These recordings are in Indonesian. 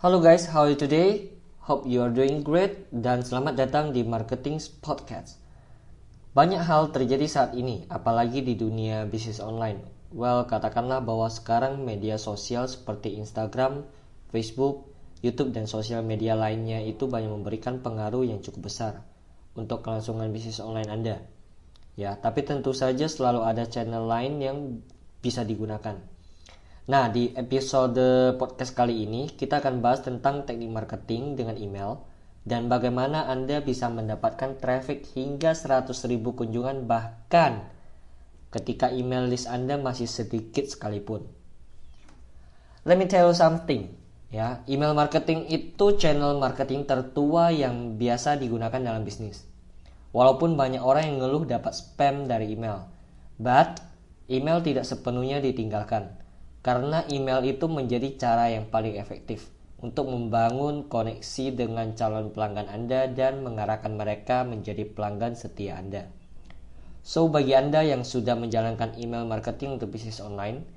Halo guys, how are you today? Hope you are doing great dan selamat datang di Marketing Podcast. Banyak hal terjadi saat ini, apalagi di dunia bisnis online. Well, katakanlah bahwa sekarang media sosial seperti Instagram, Facebook, YouTube dan sosial media lainnya itu banyak memberikan pengaruh yang cukup besar untuk kelangsungan bisnis online Anda. Ya, tapi tentu saja selalu ada channel lain yang bisa digunakan. Nah, di episode podcast kali ini kita akan bahas tentang teknik marketing dengan email dan bagaimana Anda bisa mendapatkan traffic hingga 100.000 kunjungan bahkan ketika email list Anda masih sedikit sekalipun. Let me tell you something. Ya, email marketing itu channel marketing tertua yang biasa digunakan dalam bisnis. Walaupun banyak orang yang ngeluh dapat spam dari email, but email tidak sepenuhnya ditinggalkan karena email itu menjadi cara yang paling efektif untuk membangun koneksi dengan calon pelanggan Anda dan mengarahkan mereka menjadi pelanggan setia Anda. So, bagi Anda yang sudah menjalankan email marketing untuk bisnis online,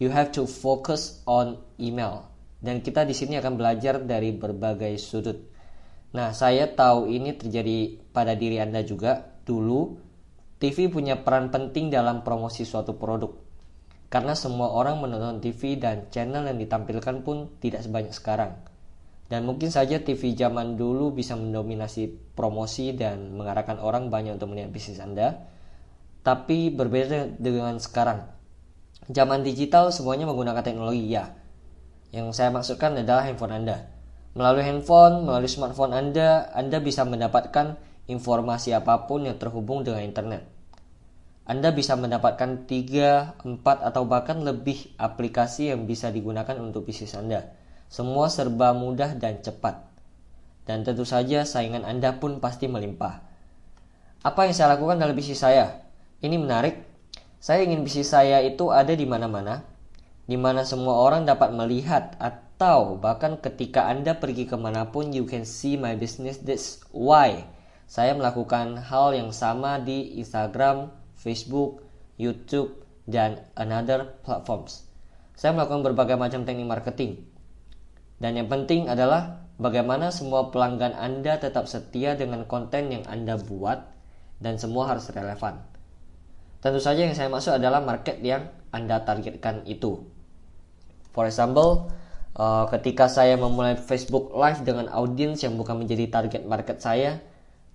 you have to focus on email. Dan kita di sini akan belajar dari berbagai sudut. Nah, saya tahu ini terjadi pada diri Anda juga. Dulu, TV punya peran penting dalam promosi suatu produk karena semua orang menonton TV dan channel yang ditampilkan pun tidak sebanyak sekarang. Dan mungkin saja TV zaman dulu bisa mendominasi promosi dan mengarahkan orang banyak untuk melihat bisnis Anda. Tapi berbeda dengan sekarang. Zaman digital semuanya menggunakan teknologi ya. Yang saya maksudkan adalah handphone Anda. Melalui handphone, melalui smartphone Anda, Anda bisa mendapatkan informasi apa pun yang terhubung dengan internet anda bisa mendapatkan 3, 4 atau bahkan lebih aplikasi yang bisa digunakan untuk bisnis Anda. Semua serba mudah dan cepat. Dan tentu saja saingan Anda pun pasti melimpah. Apa yang saya lakukan dalam bisnis saya? Ini menarik. Saya ingin bisnis saya itu ada di mana-mana, di mana semua orang dapat melihat atau bahkan ketika Anda pergi ke mana pun you can see my business. That's why saya melakukan hal yang sama di Instagram, Facebook, YouTube, dan another platforms. Saya melakukan berbagai macam teknik marketing. Dan yang penting adalah bagaimana semua pelanggan Anda tetap setia dengan konten yang Anda buat dan semua harus relevan. Tentu saja yang saya maksud adalah market yang Anda targetkan itu. For example, uh, ketika saya memulai Facebook Live dengan audiens yang bukan menjadi target market saya,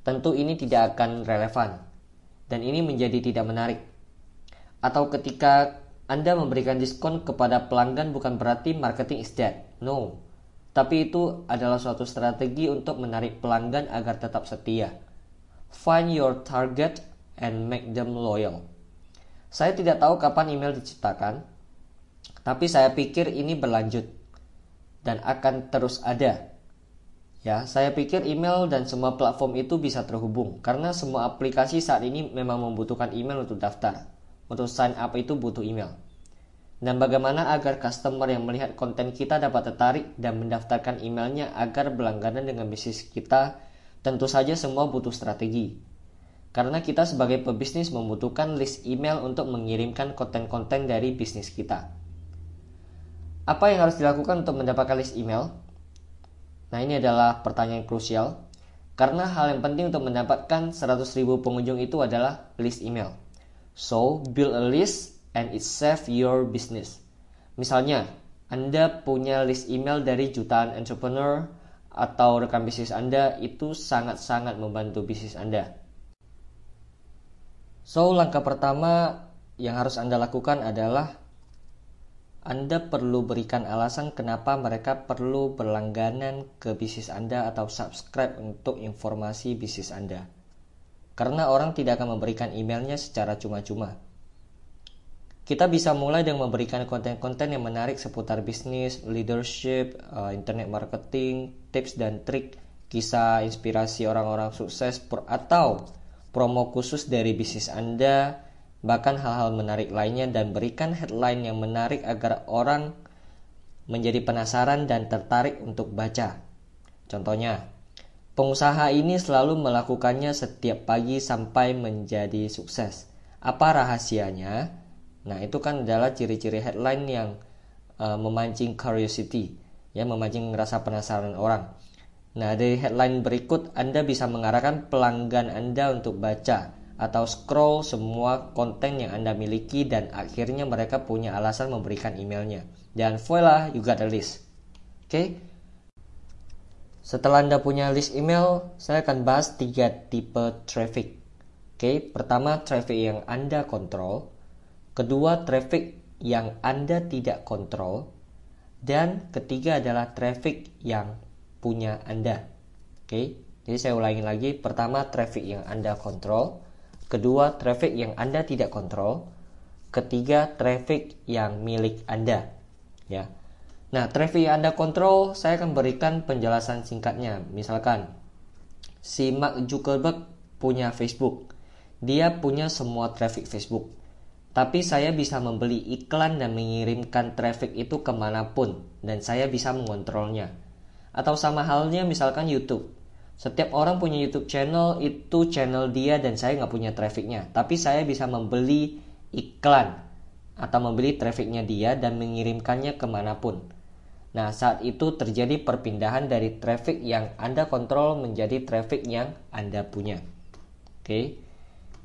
tentu ini tidak akan relevan dan ini menjadi tidak menarik. Atau ketika Anda memberikan diskon kepada pelanggan bukan berarti marketing is dead. No. Tapi itu adalah suatu strategi untuk menarik pelanggan agar tetap setia. Find your target and make them loyal. Saya tidak tahu kapan email diciptakan, tapi saya pikir ini berlanjut dan akan terus ada Ya, saya pikir email dan semua platform itu bisa terhubung karena semua aplikasi saat ini memang membutuhkan email untuk daftar. Untuk sign up itu butuh email. Dan bagaimana agar customer yang melihat konten kita dapat tertarik dan mendaftarkan emailnya agar berlangganan dengan bisnis kita, tentu saja semua butuh strategi. Karena kita sebagai pebisnis membutuhkan list email untuk mengirimkan konten-konten dari bisnis kita. Apa yang harus dilakukan untuk mendapatkan list email? Nah ini adalah pertanyaan krusial karena hal yang penting untuk mendapatkan 100.000 pengunjung itu adalah list email. So, build a list and it save your business. Misalnya, Anda punya list email dari jutaan entrepreneur atau rekan bisnis Anda itu sangat-sangat membantu bisnis Anda. So, langkah pertama yang harus Anda lakukan adalah anda perlu berikan alasan kenapa mereka perlu berlangganan ke bisnis Anda atau subscribe untuk informasi bisnis Anda. Karena orang tidak akan memberikan emailnya secara cuma-cuma. Kita bisa mulai dengan memberikan konten-konten yang menarik seputar bisnis, leadership, uh, internet marketing, tips dan trik, kisah inspirasi orang-orang sukses, atau promo khusus dari bisnis Anda bahkan hal-hal menarik lainnya dan berikan headline yang menarik agar orang menjadi penasaran dan tertarik untuk baca. Contohnya, pengusaha ini selalu melakukannya setiap pagi sampai menjadi sukses. Apa rahasianya? Nah, itu kan adalah ciri-ciri headline yang uh, memancing curiosity. ya memancing rasa penasaran orang. Nah, dari headline berikut Anda bisa mengarahkan pelanggan Anda untuk baca atau scroll semua konten yang Anda miliki dan akhirnya mereka punya alasan memberikan emailnya. Dan voila, you got a list. Oke? Okay? Setelah Anda punya list email, saya akan bahas tiga tipe traffic. Oke, okay? pertama traffic yang Anda kontrol, kedua traffic yang Anda tidak kontrol, dan ketiga adalah traffic yang punya Anda. Oke, okay? jadi saya ulangi lagi. Pertama traffic yang Anda kontrol, kedua traffic yang Anda tidak kontrol, ketiga traffic yang milik Anda. Ya. Nah, traffic yang Anda kontrol, saya akan berikan penjelasan singkatnya. Misalkan, si Mark Zuckerberg punya Facebook. Dia punya semua traffic Facebook. Tapi saya bisa membeli iklan dan mengirimkan traffic itu ke mana pun. Dan saya bisa mengontrolnya. Atau sama halnya misalkan YouTube. Setiap orang punya YouTube channel, itu channel dia dan saya nggak punya trafficnya. Tapi saya bisa membeli iklan atau membeli trafficnya dia dan mengirimkannya ke mana pun. Nah, saat itu terjadi perpindahan dari traffic yang Anda kontrol menjadi traffic yang Anda punya. Oke.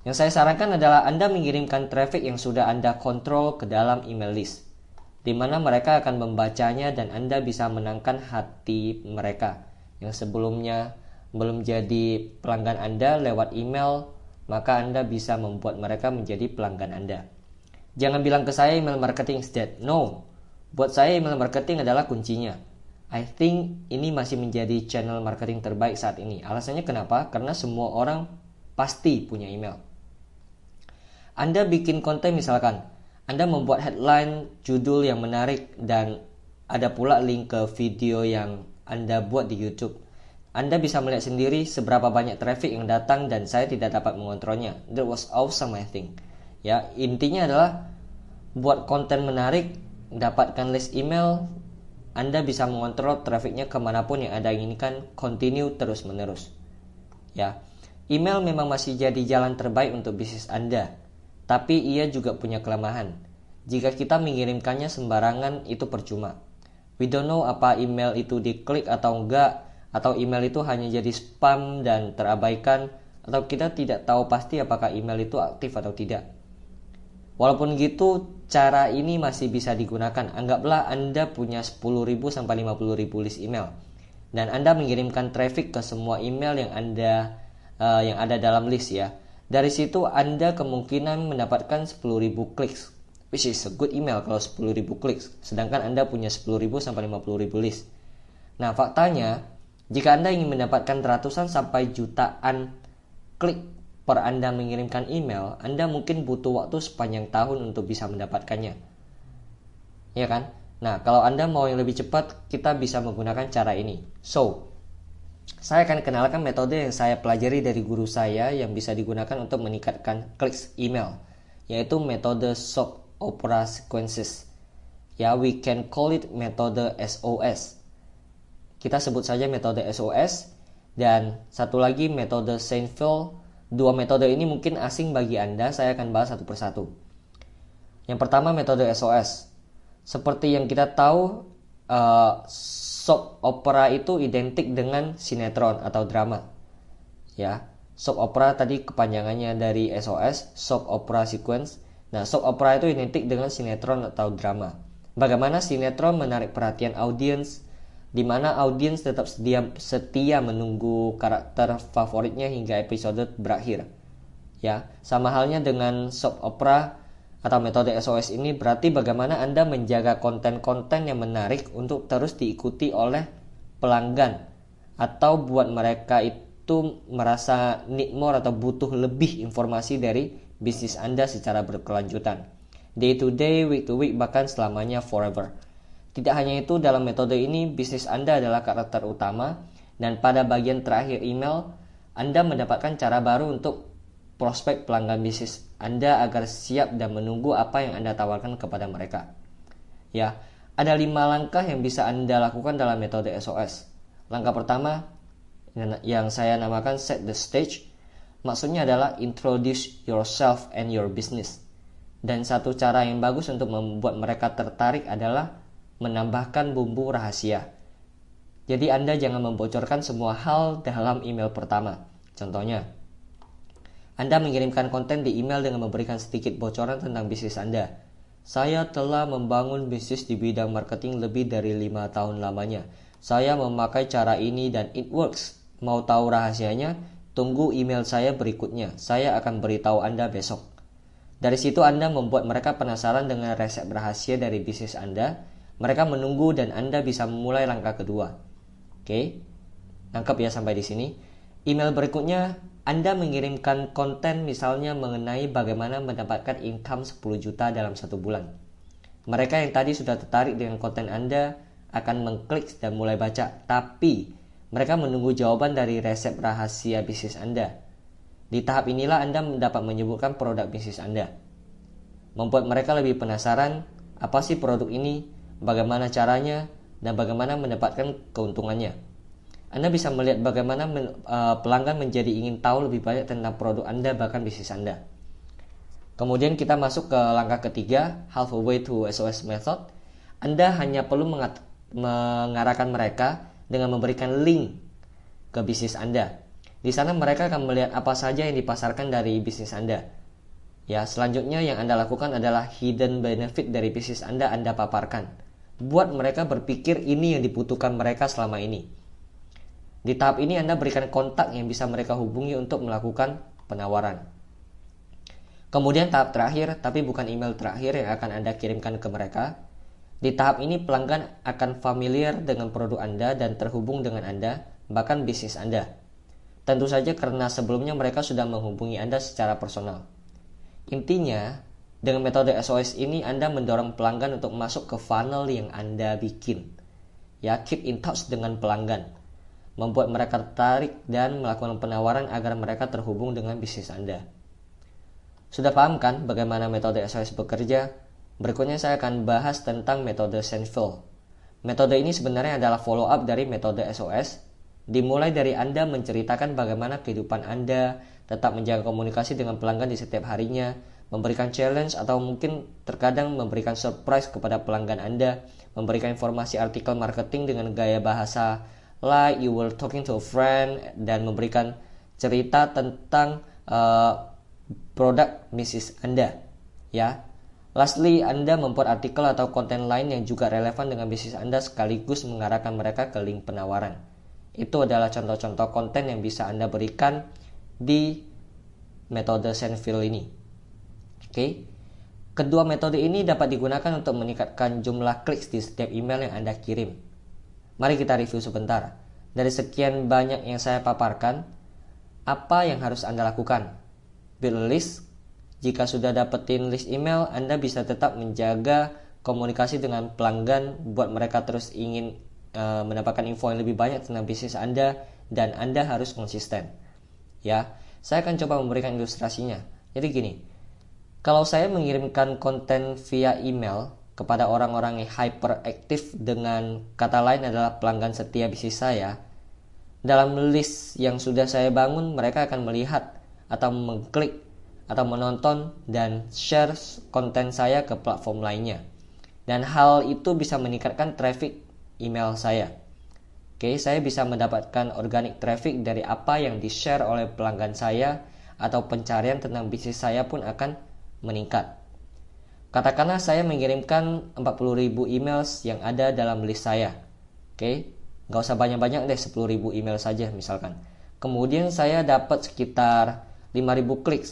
Yang saya sarankan adalah Anda mengirimkan traffic yang sudah Anda kontrol ke dalam email list, di mana mereka akan membacanya dan Anda bisa menangkan hati mereka yang sebelumnya belum jadi pelanggan Anda lewat email, maka Anda bisa membuat mereka menjadi pelanggan Anda. Jangan bilang ke saya email marketing is dead. No, Buat saya email marketing adalah kuncinya. I think ini masih menjadi channel marketing terbaik saat ini. Alasannya kenapa? Karena semua orang pasti punya email. Anda bikin konten misalkan, Anda membuat headline, judul yang menarik, dan ada pula link ke video yang Anda buat di YouTube. Anda bisa melihat sendiri seberapa banyak traffic yang datang dan saya tidak dapat mengontrolnya. That was awesome I think. Ya, intinya adalah buat konten menarik dapatkan list email, Anda bisa mengontrol trafficnya ke mana pun yang Anda inginkan, continue terus-menerus. Ya, email memang masih jadi jalan terbaik untuk bisnis Anda, tapi ia juga punya kelemahan. Jika kita mengirimkannya sembarangan, itu percuma. We don't know apa email itu diklik atau enggak, atau email itu hanya jadi spam dan terabaikan, atau kita tidak tahu pasti apakah email itu aktif atau tidak. Walaupun gitu, cara ini masih bisa digunakan. Anggaplah Anda punya 10.000 sampai 50.000 list email dan Anda mengirimkan traffic ke semua email yang Anda uh, yang ada dalam list ya. Dari situ Anda kemungkinan mendapatkan 10.000 clicks, which is a good email kalau 10.000 clicks. Sedangkan Anda punya 10.000 sampai 50.000 list. Nah, faktanya jika Anda ingin mendapatkan ratusan sampai jutaan klik per Anda mengirimkan email, Anda mungkin butuh waktu sepanjang tahun untuk bisa mendapatkannya. Ya kan? Nah, kalau Anda mau yang lebih cepat, kita bisa menggunakan cara ini. So, saya akan kenalkan metode yang saya pelajari dari guru saya yang bisa digunakan untuk meningkatkan clicks email, yaitu metode SOAP Opera Sequences. Ya, we can call it metode SOS. Kita sebut saja metode SOS dan satu lagi metode Seinfeld Dua metode ini mungkin asing bagi Anda, saya akan bahas satu persatu. Yang pertama metode SOS. Seperti yang kita tahu, uh, soap opera itu identik dengan sinetron atau drama. Ya, soap opera tadi kepanjangannya dari SOS, soap opera sequence. Nah, soap opera itu identik dengan sinetron atau drama. Bagaimana sinetron menarik perhatian audiens, di mana audiens tetap setia, setia menunggu karakter favoritnya hingga episode berakhir. Ya, sama halnya dengan soap opera atau metode SOS ini berarti bagaimana Anda menjaga konten-konten yang menarik untuk terus diikuti oleh pelanggan atau buat mereka itu merasa need more atau butuh lebih informasi dari bisnis Anda secara berkelanjutan. Day to day, week to week, bahkan selamanya forever. Tidak hanya itu, dalam metode ini bisnis Anda adalah karakter utama dan pada bagian terakhir email, Anda mendapatkan cara baru untuk prospek pelanggan bisnis Anda agar siap dan menunggu apa yang Anda tawarkan kepada mereka. Ya, ada lima langkah yang bisa Anda lakukan dalam metode SOS. Langkah pertama yang saya namakan set the stage, maksudnya adalah introduce yourself and your business. Dan satu cara yang bagus untuk membuat mereka tertarik adalah menambahkan bumbu rahasia. Jadi Anda jangan membocorkan semua hal dalam email pertama. Contohnya, Anda mengirimkan konten di email dengan memberikan sedikit bocoran tentang bisnis Anda. Saya telah membangun bisnis di bidang marketing lebih dari lima tahun lamanya. Saya memakai cara ini dan it works. Mau tahu rahasianya? Tunggu email saya berikutnya. Saya akan beritahu Anda besok. Dari situ Anda membuat mereka penasaran dengan resep rahasia dari bisnis Anda. Mereka menunggu dan Anda bisa memulai langkah kedua. Oke, nangkep ya sampai di sini. Email berikutnya, Anda mengirimkan konten misalnya mengenai bagaimana mendapatkan income 10 juta dalam satu bulan. Mereka yang tadi sudah tertarik dengan konten Anda akan mengklik dan mulai baca, tapi mereka menunggu jawaban dari resep rahasia bisnis Anda. Di tahap inilah Anda dapat menyebutkan produk bisnis Anda. Membuat mereka lebih penasaran, apa sih produk ini, bagaimana caranya, dan bagaimana mendapatkan keuntungannya. Anda bisa melihat bagaimana men, uh, pelanggan menjadi ingin tahu lebih banyak tentang produk Anda bahkan bisnis Anda. Kemudian kita masuk ke langkah ketiga, halfway to SOS method. Anda hanya perlu mengarahkan mereka dengan memberikan link ke bisnis Anda. Di sana mereka akan melihat apa saja yang dipasarkan dari bisnis Anda. Ya, selanjutnya yang Anda lakukan adalah hidden benefit dari bisnis Anda Anda paparkan buat mereka berpikir ini yang dibutuhkan mereka selama ini. Di tahap ini Anda berikan kontak yang bisa mereka hubungi untuk melakukan penawaran. Kemudian tahap terakhir, tapi bukan email terakhir yang akan Anda kirimkan ke mereka. Di tahap ini pelanggan akan familiar dengan produk Anda dan terhubung dengan Anda, bahkan bisnis Anda. Tentu saja karena sebelumnya mereka sudah menghubungi Anda secara personal. Intinya, dengan metode SOS ini Anda mendorong pelanggan untuk masuk ke funnel yang Anda bikin. Ya, keep in touch dengan pelanggan. Membuat mereka tertarik dan melakukan penawaran agar mereka terhubung dengan bisnis Anda. Sudah paham kan bagaimana metode SOS bekerja? Berikutnya saya akan bahas tentang metode Seinfeld. Metode ini sebenarnya adalah follow up dari metode SOS, dimulai dari Anda menceritakan bagaimana kehidupan Anda, tetap menjaga komunikasi dengan pelanggan di setiap harinya, memberikan challenge atau mungkin terkadang memberikan surprise kepada pelanggan Anda, memberikan informasi artikel marketing dengan gaya bahasa like you were talking to a friend dan memberikan cerita tentang uh, produk bisnis Anda. Ya. Lastly, Anda membuat artikel atau konten lain yang juga relevan dengan bisnis Anda sekaligus mengarahkan mereka ke link penawaran. Itu adalah contoh-contoh konten yang bisa Anda berikan di metode Seinfeld ini. Oke. Kedua metode ini dapat digunakan untuk meningkatkan jumlah klik di setiap email yang Anda kirim. Mari kita review sebentar. Dari sekian banyak yang saya paparkan, apa yang harus Anda lakukan? Build list. Jika sudah dapetin list email, Anda bisa tetap menjaga komunikasi dengan pelanggan buat mereka terus ingin uh, mendapatkan info yang lebih banyak tentang bisnis Anda dan Anda harus konsisten. Ya, saya akan coba memberikan ilustrasinya. Jadi gini, kalau saya mengirimkan konten via email kepada orang-orang yang hyperaktif dengan kata lain adalah pelanggan setia bisnis saya, dalam list yang sudah saya bangun mereka akan melihat atau mengklik atau menonton dan share konten saya ke platform lainnya. Dan hal itu bisa meningkatkan traffic email saya. Oke, saya bisa mendapatkan organic traffic dari apa yang di-share oleh pelanggan saya atau pencarian tentang bisnis saya pun akan meningkat. Katakanlah saya mengirimkan 40.000 emails yang ada dalam list saya. Oke, nggak usah banyak-banyak deh 10.000 email saja misalkan. Kemudian saya dapat sekitar 5.000 klik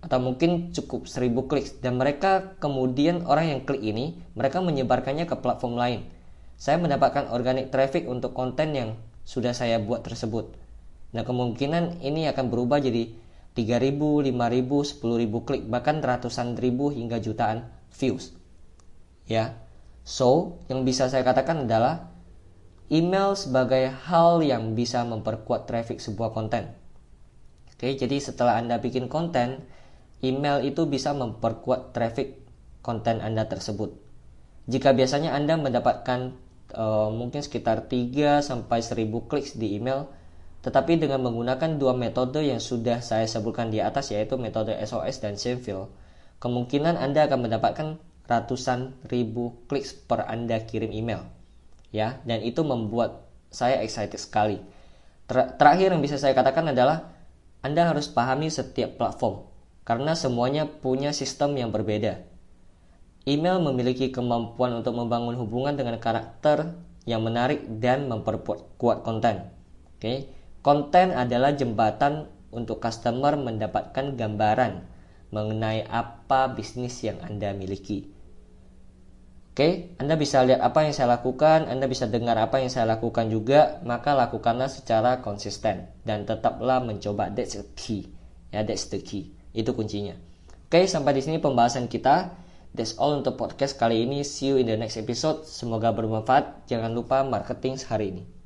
atau mungkin cukup 1000 klik dan mereka kemudian orang yang klik ini mereka menyebarkannya ke platform lain. Saya mendapatkan organic traffic untuk konten yang sudah saya buat tersebut. Nah, kemungkinan ini akan berubah jadi 3000, 5000, 10000 klik bahkan ratusan ribu hingga jutaan views. Ya. So, yang bisa saya katakan adalah email sebagai hal yang bisa memperkuat traffic sebuah konten. Oke, jadi setelah Anda bikin konten, email itu bisa memperkuat traffic konten Anda tersebut. Jika biasanya Anda mendapatkan uh, mungkin sekitar 3 sampai 1000 klik di email, tetapi dengan menggunakan dua metode yang sudah saya sebutkan di atas yaitu metode SOS dan Seinfeld, kemungkinan Anda akan mendapatkan ratusan ribu klik per Anda kirim email. Ya, dan itu membuat saya excited sekali. Ter terakhir yang bisa saya katakan adalah Anda harus pahami setiap platform karena semuanya punya sistem yang berbeda. Email memiliki kemampuan untuk membangun hubungan dengan karakter yang menarik dan memperkuat konten. Oke, okay? Konten adalah jembatan untuk customer mendapatkan gambaran mengenai apa bisnis yang Anda miliki. Oke, Anda bisa lihat apa yang saya lakukan, Anda bisa dengar apa yang saya lakukan juga, maka lakukanlah secara konsisten dan tetaplah mencoba. That's the key. Ya, that's the key. Itu kuncinya. Oke, sampai di sini pembahasan kita. That's all untuk podcast kali ini. See you in the next episode. Semoga bermanfaat. Jangan lupa marketing hari ini.